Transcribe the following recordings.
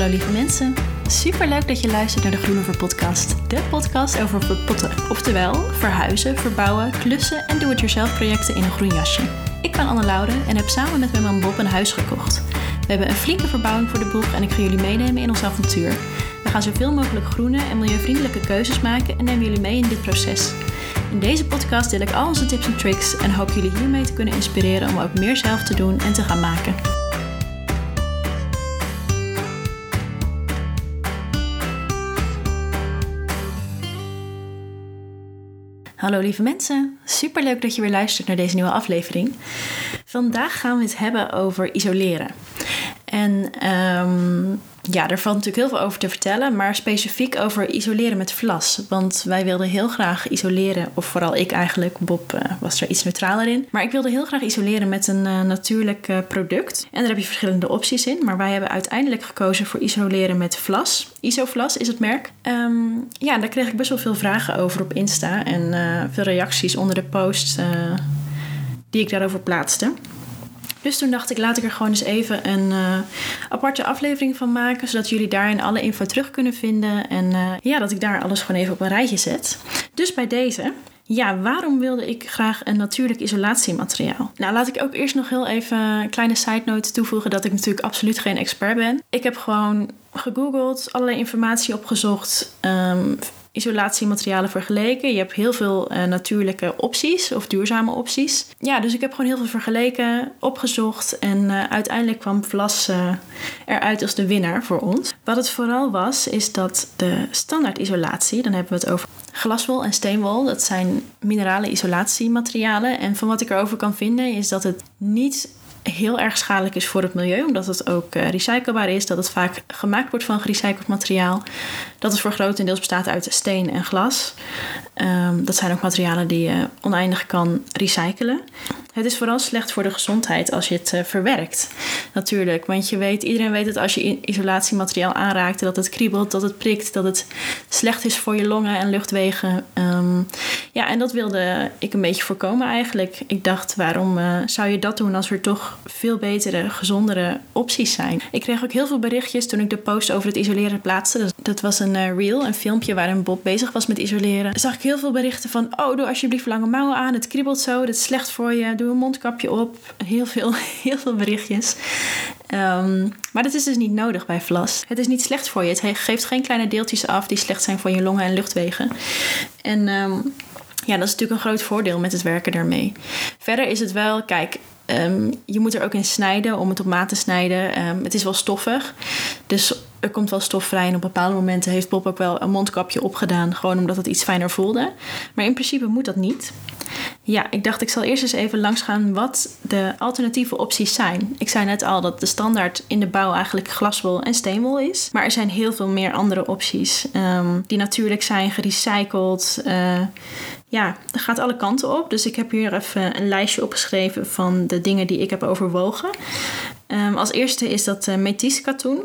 Hallo lieve mensen. Super leuk dat je luistert naar de Groenover podcast. De podcast over verpotten. Oftewel, verhuizen, verbouwen, klussen en doe-it-yourself projecten in een groen jasje. Ik ben Anne Laude en heb samen met mijn man Bob een huis gekocht. We hebben een flinke verbouwing voor de boeg en ik ga jullie meenemen in ons avontuur. We gaan zoveel mogelijk groene en milieuvriendelijke keuzes maken en nemen jullie mee in dit proces. In deze podcast deel ik al onze tips en tricks en hoop jullie hiermee te kunnen inspireren om ook meer zelf te doen en te gaan maken. Hallo lieve mensen, super leuk dat je weer luistert naar deze nieuwe aflevering. Vandaag gaan we het hebben over isoleren. En ehm, ja, er valt natuurlijk heel veel over te vertellen, maar specifiek over isoleren met vlas. Want wij wilden heel graag isoleren, of vooral ik eigenlijk, Bob uh, was er iets neutraler in. Maar ik wilde heel graag isoleren met een uh, natuurlijk uh, product. En daar heb je verschillende opties in, maar wij hebben uiteindelijk gekozen voor isoleren met vlas. Isoflas is het merk. Um, ja, daar kreeg ik best wel veel vragen over op Insta en veel reacties onder de post die ik daarover plaatste. Dus toen dacht ik, laat ik er gewoon eens even een uh, aparte aflevering van maken. Zodat jullie daarin alle info terug kunnen vinden. En uh, ja, dat ik daar alles gewoon even op een rijtje zet. Dus bij deze. Ja, waarom wilde ik graag een natuurlijk isolatiemateriaal? Nou, laat ik ook eerst nog heel even een kleine side note toevoegen dat ik natuurlijk absoluut geen expert ben. Ik heb gewoon gegoogeld, allerlei informatie opgezocht. Um, isolatiematerialen vergeleken. Je hebt heel veel uh, natuurlijke opties of duurzame opties. Ja, dus ik heb gewoon heel veel vergeleken, opgezocht en uh, uiteindelijk kwam Vlas uh, eruit als de winnaar voor ons. Wat het vooral was, is dat de standaard isolatie, dan hebben we het over glaswol en steenwol, dat zijn minerale isolatiematerialen. En van wat ik erover kan vinden, is dat het niet heel erg schadelijk is voor het milieu, omdat het ook uh, recyclebaar is, dat het vaak gemaakt wordt van gerecycled materiaal, dat het voor grotendeels bestaat uit steen en glas. Um, dat zijn ook materialen die je oneindig kan recyclen. Het is vooral slecht voor de gezondheid als je het uh, verwerkt, natuurlijk. Want je weet, iedereen weet dat als je isolatiemateriaal aanraakt, dat het kriebelt, dat het prikt, dat het slecht is voor je longen en luchtwegen. Um, ja, en dat wilde ik een beetje voorkomen eigenlijk. Ik dacht, waarom uh, zou je dat doen als er toch veel betere, gezondere opties zijn? Ik kreeg ook heel veel berichtjes toen ik de post over het isoleren plaatste. Dat, dat was een uh, reel, een filmpje waarin Bob bezig was met isoleren. Zag ik heel veel berichten van, oh, doe alsjeblieft lange mouwen aan, het kriebelt zo, dat is slecht voor je doe een mondkapje op. Heel veel, heel veel berichtjes. Um, maar dat is dus niet nodig bij vlas. Het is niet slecht voor je. Het geeft geen kleine deeltjes af die slecht zijn voor je longen en luchtwegen. En um, ja, dat is natuurlijk een groot voordeel met het werken daarmee. Verder is het wel, kijk, um, je moet er ook in snijden om het op maat te snijden. Het is wel stoffig, dus er komt wel stof vrij. En op bepaalde momenten heeft Bob ook wel een mondkapje opgedaan, gewoon omdat het iets fijner voelde. Maar in principe moet dat niet. Ja, ik dacht ik zal eerst eens even langsgaan wat de alternatieve opties zijn. Ik zei net al dat de standaard in de bouw eigenlijk glaswol en steenwol is. Maar er zijn heel veel meer andere opties um, die natuurlijk zijn gerecycled. Uh, ja, dat gaat alle kanten op. Dus ik heb hier even een lijstje opgeschreven van de dingen die ik heb overwogen. Um, als eerste is dat uh, metis katoen.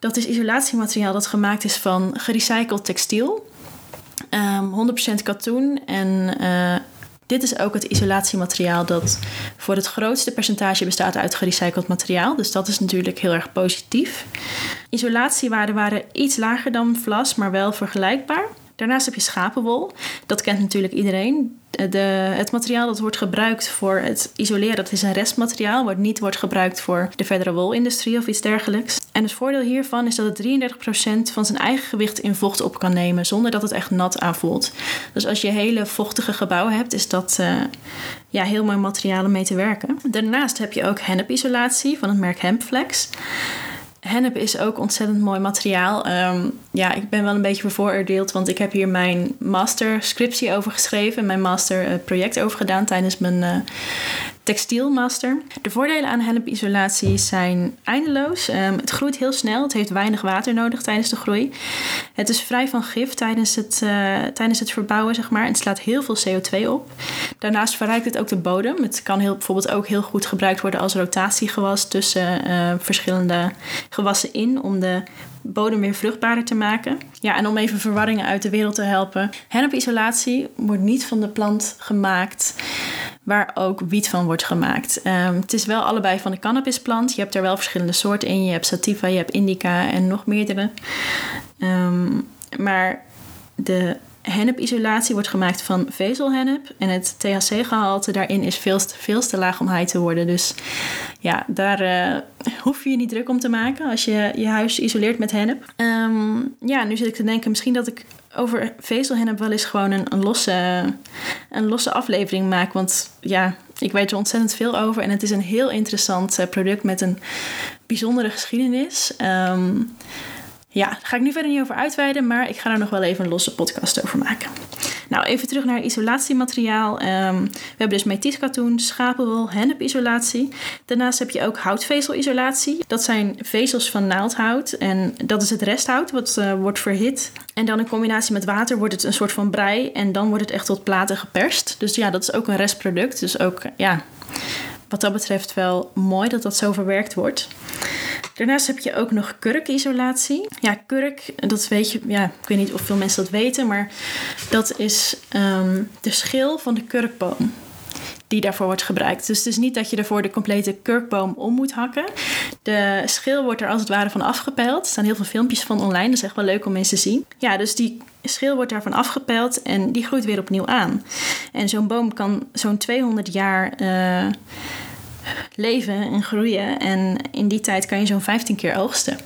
Dat is isolatiemateriaal dat gemaakt is van gerecycled textiel. Um, 100% katoen en uh, dit is ook het isolatiemateriaal dat voor het grootste percentage bestaat uit gerecycled materiaal. Dus dat is natuurlijk heel erg positief. Isolatiewaarden waren iets lager dan vlas, maar wel vergelijkbaar. Daarnaast heb je schapenwol. Dat kent natuurlijk iedereen. De, het materiaal dat wordt gebruikt voor het isoleren, dat is een restmateriaal, wat niet wordt gebruikt voor de verdere wolindustrie of iets dergelijks. En het voordeel hiervan is dat het 33% van zijn eigen gewicht in vocht op kan nemen, zonder dat het echt nat aanvoelt. Dus als je hele vochtige gebouwen hebt, is dat uh, ja, heel mooi materiaal om mee te werken. Daarnaast heb je ook hennepisolatie van het merk Hempflex. Hennep is ook ontzettend mooi materiaal. Um, ja, ik ben wel een beetje bevooroordeeld, want ik heb hier mijn master scriptie over geschreven, mijn master uh, project over gedaan tijdens mijn uh, textielmaster. De voordelen aan hennepisolatie zijn eindeloos. Um, het groeit heel snel, het heeft weinig water nodig tijdens de groei. Het is vrij van gif tijdens het, uh, tijdens het verbouwen, zeg maar. En het slaat heel veel CO2 op. Daarnaast verrijkt het ook de bodem. Het kan heel, bijvoorbeeld ook heel goed gebruikt worden als rotatiegewas tussen verschillende gewassen in om de bodem weer vruchtbaarder te maken. Ja, en om even verwarringen uit de wereld te helpen. Hennepisolatie wordt niet van de plant gemaakt waar ook wiet van wordt gemaakt. Ehm, het is wel allebei van de cannabisplant. Je hebt er wel verschillende soorten in. Je hebt sativa, je hebt indica en nog meerdere. Ehm, maar de hennepisolatie wordt gemaakt van vezelhennep. En het THC-gehalte daarin is veel te, laag om high te worden. Dus ja, daar uh, hoef je je niet druk om te maken als je je huis isoleert met hennep. Ehm, ja, nu zit ik te denken misschien dat ik over vezelhennep wel eens gewoon een, een, losse, een losse aflevering maak. Want ja, ik weet er ontzettend veel over. En het is een heel interessant eh, product met een bijzondere geschiedenis. Um, ja, daar ga ik nu verder niet over uitweiden, maar ik ga daar nog wel even een losse podcast over maken. Nou, even terug naar isolatiemateriaal. Um, we hebben dus methietkatoen, schapenwol, hennepisolatie. Daarnaast heb je ook houtvezelisolatie. Dat zijn vezels van naaldhout en dat is het resthout wat uh, wordt verhit. En dan in combinatie met water wordt het een soort van brei en dan wordt het echt tot platen geperst. Dus ja, dat is ook een restproduct. Dus ook, ja, wat dat betreft wel mooi dat dat zo verwerkt wordt. Daarnaast heb je ook nog kurkisolatie. Ja, kurk, dat weet je, ja, ik weet niet of veel mensen dat weten, maar dat is um, de schil van de kurkboom die daarvoor wordt gebruikt. Dus het is niet dat je ervoor de complete kurkboom om moet hakken. De schil wordt er als het ware van afgepeld. Er staan heel veel filmpjes van online, dat is echt wel leuk om eens te zien. Ja, dus die schil wordt daarvan afgepeld en die groeit weer opnieuw aan. En zo'n boom kan zo'n 200 jaar... Uh, leven en groeien. En in die tijd kan je zo'n 15 keer oogsten.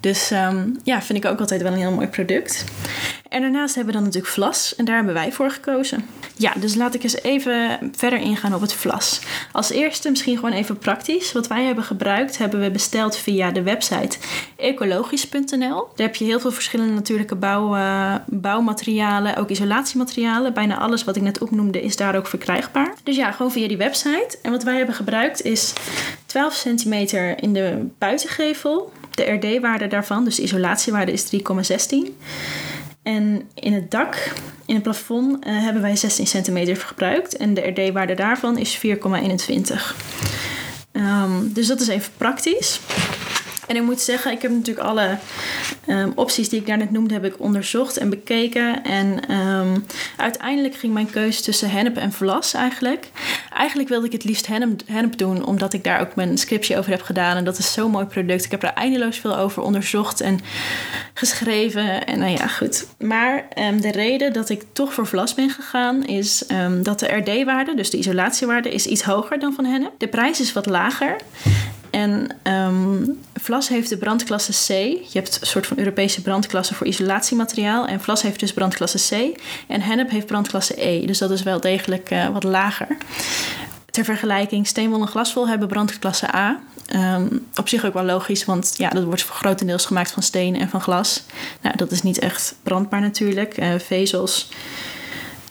Dus um, ja, vind ik ook altijd wel een heel mooi product. En daarnaast hebben we dan natuurlijk vlas. En daar hebben wij voor gekozen. Ja, dus laat ik eens even verder ingaan op het vlas. Als eerste misschien gewoon even praktisch. Wat wij hebben gebruikt, hebben we besteld via de website ecologisch.nl. Daar heb je heel veel verschillende natuurlijke bouw, uh, bouwmaterialen, ook isolatiematerialen. Bijna alles wat ik net opnoemde is daar ook verkrijgbaar. Dus ja, gewoon via die website. En wat wij hebben gebruikt is 12 centimeter in de buitengevel. De RD-waarde daarvan, dus de isolatiewaarde, is 3,16. En in het dak, in het plafond, uh, hebben wij 16 centimeter gebruikt. En de RD-waarde daarvan is 4,21. Um, dus dat is even praktisch. En ik moet zeggen, ik heb natuurlijk alle um, opties die ik daarnet noemde, heb ik onderzocht en bekeken. En um, uiteindelijk ging mijn keuze tussen hennep en vlas eigenlijk. Eigenlijk wilde ik het liefst hennep, hennep doen, omdat ik daar ook mijn scriptie over heb gedaan. En dat is zo'n mooi product. Ik heb er eindeloos veel over onderzocht en geschreven. En nou ja, goed. Maar um, de reden dat ik toch voor vlas ben gegaan, is dat de RD-waarde, dus de isolatiewaarde, is iets hoger dan van hennep. De prijs is wat lager. En um, Vlas heeft de brandklasse C. Je hebt een soort van Europese brandklasse voor isolatiemateriaal. En Vlas heeft dus brandklasse C. En Hennep heeft brandklasse E. Dus dat is wel degelijk uh, wat lager. Ter vergelijking, steenwol en glaswol hebben brandklasse A. Um, op zich ook wel logisch, want ja, dat wordt grotendeels gemaakt van steen en van glas. Nou, dat is niet echt brandbaar natuurlijk. Uh, vezels,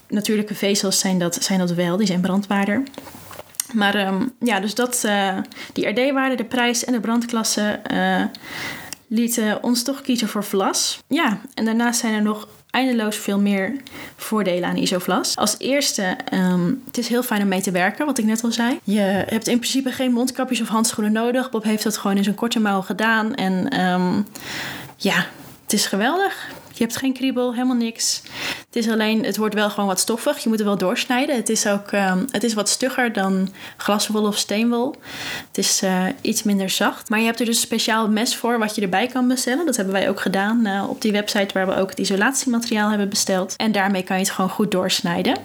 natuurlijke vezels zijn dat, zijn dat wel, die zijn brandbaarder. Maar um, ja, dus dat, uh, die RD-waarde, de prijs en de brandklasse uh, lieten ons toch kiezen voor vlas. Ja, en daarnaast zijn er nog eindeloos veel meer voordelen aan isovlas. Als eerste, um, het is heel fijn om mee te werken, wat ik net al zei. Je hebt in principe geen mondkapjes of handschoenen nodig. Bob heeft dat gewoon in zijn korte mouw gedaan. En um, ja, het is geweldig. Je hebt geen kriebel, helemaal niks. Het is alleen, het wordt wel gewoon wat stoffig. Je moet er wel doorsnijden. Het is ook, um, het is wat stugger dan glaswol of steenwol. Het is uh, iets minder zacht. Maar je hebt er dus een speciaal mes voor wat je erbij kan bestellen. Dat hebben wij ook gedaan uh, op die website waar we ook het isolatiemateriaal hebben besteld. En daarmee kan je het gewoon goed doorsnijden.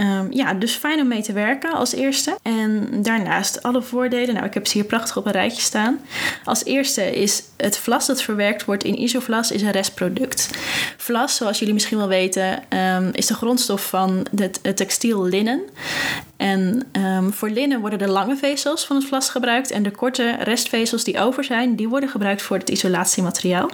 Um, ja, dus fijn om mee te werken als eerste. En daarnaast alle voordelen. Nou, ik heb ze hier prachtig op een rijtje staan. Als eerste is het vlas dat verwerkt wordt in isovlas is een restproduct. Vlas, zoals jullie misschien wel weten, um, is de grondstof van het, textiel linnen. En um, voor linnen worden de lange vezels van het vlas gebruikt. En de korte restvezels die over zijn, die worden gebruikt voor het isolatiemateriaal.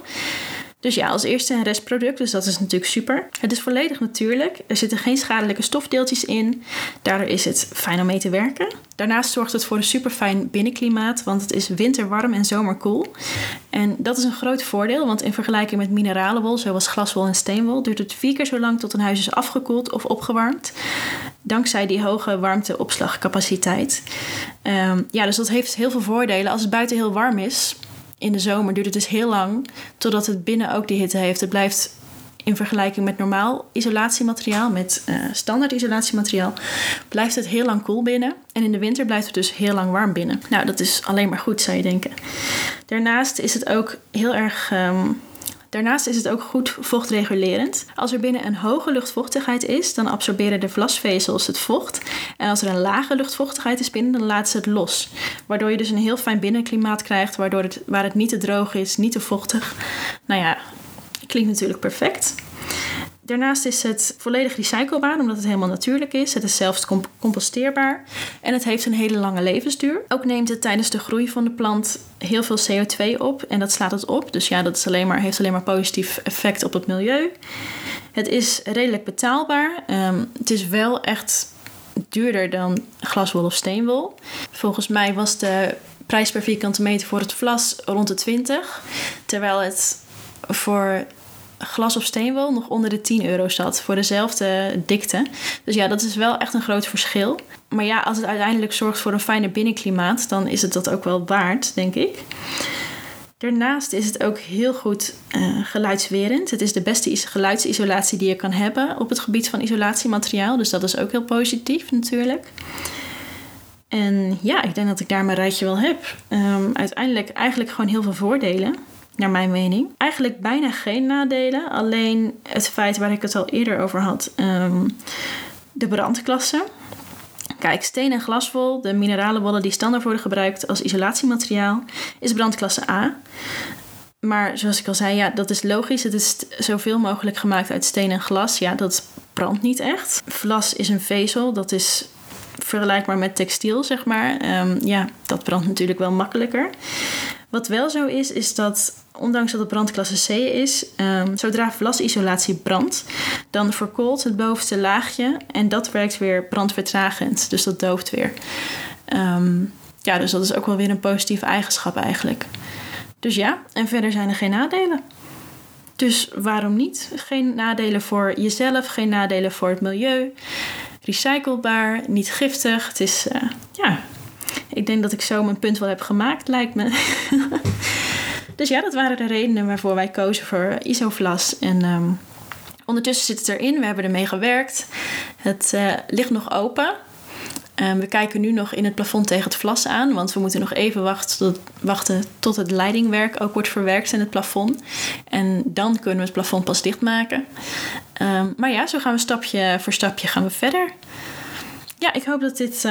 Dus ja, als eerste een restproduct, dus dat is natuurlijk super. Het is volledig natuurlijk. Er zitten geen schadelijke stofdeeltjes in. Daardoor is het fijn om mee te werken. Daarnaast zorgt het voor een super fijn binnenklimaat, want het is winterwarm en zomerkoel. En dat is een groot voordeel, want in vergelijking met mineralenwol, zoals glaswol en steenwol, duurt het vier keer zo lang tot een huis is afgekoeld of opgewarmd. Dankzij die hoge warmteopslagcapaciteit. Um, ja, dus dat heeft heel veel voordelen. Als het buiten heel warm is, in de zomer duurt het dus heel lang totdat het binnen ook die hitte heeft. Het blijft in vergelijking met normaal isolatiemateriaal, met uh, standaard isolatiemateriaal, blijft het heel lang koel binnen. En in de winter blijft het dus heel lang warm binnen. Nou, dat is alleen maar goed, zou je denken. Daarnaast is het ook heel erg. Um, Daarnaast is het ook goed vochtregulerend. Als er binnen een hoge luchtvochtigheid is, dan absorberen de vlasvezels het vocht. En als er een lage luchtvochtigheid is binnen, dan laten ze het los. Waardoor je dus een heel fijn binnenklimaat krijgt, waardoor het, waar het niet te droog is, niet te vochtig. Nou ja, klinkt natuurlijk perfect. Daarnaast is het volledig recyclebaar, omdat het helemaal natuurlijk is. Het is zelfs composteerbaar en het heeft een hele lange levensduur. Ook neemt het tijdens de groei van de plant heel veel CO2 op en dat slaat het op. Dus ja, dat is alleen maar, heeft alleen maar positief effect op het milieu. Het is redelijk betaalbaar. Um, het is wel echt duurder dan glaswol of steenwol. Volgens mij was de prijs per vierkante meter voor het vlas rond de 20, terwijl het voor glas of steenwol nog onder de 10 euro zat voor dezelfde dikte. Dus ja, dat is wel echt een groot verschil. Maar ja, als het uiteindelijk zorgt voor een fijner binnenklimaat, dan is het dat ook wel waard, denk ik. Daarnaast is het ook heel goed uh, geluidswerend. Het is de beste geluidsisolatie die je kan hebben op het gebied van isolatiemateriaal. Dus dat is ook heel positief natuurlijk. En ja, ik denk dat ik daar mijn rijtje wel heb. Um, uiteindelijk eigenlijk gewoon heel veel voordelen naar mijn mening. Eigenlijk bijna geen nadelen, alleen het feit waar ik het al eerder over had, um, de brandklasse. Kijk, steen en glaswol, de mineralenwollen die standaard worden gebruikt als isolatiemateriaal, is brandklasse A. Maar zoals ik al zei, ja, dat is logisch. Het is zoveel mogelijk gemaakt uit steen en glas. Ja, dat brandt niet echt. Vlas is een vezel, dat is vergelijkbaar met textiel, zeg maar. Um, ja, dat brandt natuurlijk wel makkelijker. Wat wel zo is, is dat ondanks dat het brandklasse C is, um, zodra vlasisolatie brandt, dan verkoolt het bovenste laagje en dat werkt weer brandvertragend. Dus dat dooft weer. Um, ja, dus dat is ook wel weer een positieve eigenschap eigenlijk. Dus ja, en verder zijn er geen nadelen. Dus waarom niet? Geen nadelen voor jezelf, geen nadelen voor het milieu. Recyclebaar, niet giftig. Het is, uh, ja, ik denk dat ik zo mijn punt wel heb gemaakt, lijkt me. dus ja, dat waren de redenen waarvoor wij kozen voor Isoflas. En um, ondertussen zit het erin. We hebben ermee gewerkt. Het uh, ligt nog open. Um, we kijken nu nog in het plafond tegen het vlas aan, want we moeten nog even wachten tot, wachten tot het leidingwerk ook wordt verwerkt in het plafond. En dan kunnen we het plafond pas dichtmaken. Um, maar ja, zo gaan we stapje voor stapje gaan we verder. Ja, ik hoop dat dit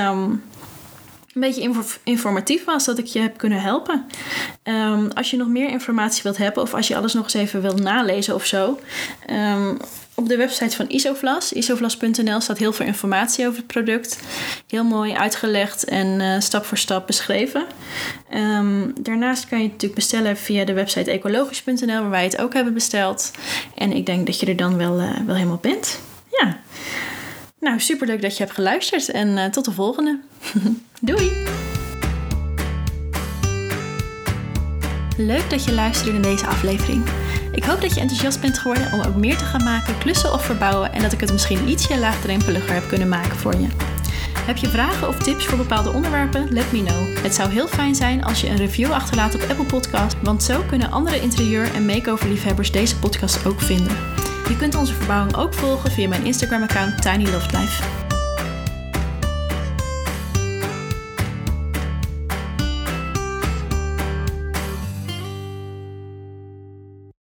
een beetje informatief was, dat ik je heb kunnen helpen. Um, als je nog meer informatie wilt hebben of als je alles nog eens even wilt nalezen of zo. Um, op de website van Isoflas, isoflas.nl, staat heel veel informatie over het product. Heel mooi uitgelegd en uh, stap voor stap beschreven. Um, daarnaast kan je het natuurlijk bestellen via de website ecologisch.nl, waar wij het ook hebben besteld. En ik denk dat je er dan wel, uh, wel helemaal bent. Nou, superleuk dat je hebt geluisterd en uh, tot de volgende. Doei! Leuk dat je luisterde in deze aflevering. Ik hoop dat je enthousiast bent geworden om ook meer te gaan maken, klussen of verbouwen en dat ik het misschien ietsje laagdrempeliger heb kunnen maken voor je. Heb je vragen of tips voor bepaalde onderwerpen? Let me know. Het zou heel fijn zijn als je een review achterlaat op Apple Podcast, want zo kunnen andere interieur- en makeover-liefhebbers deze podcast ook vinden. Je kunt onze verbouwing ook volgen via mijn Instagram-account Tiny Life.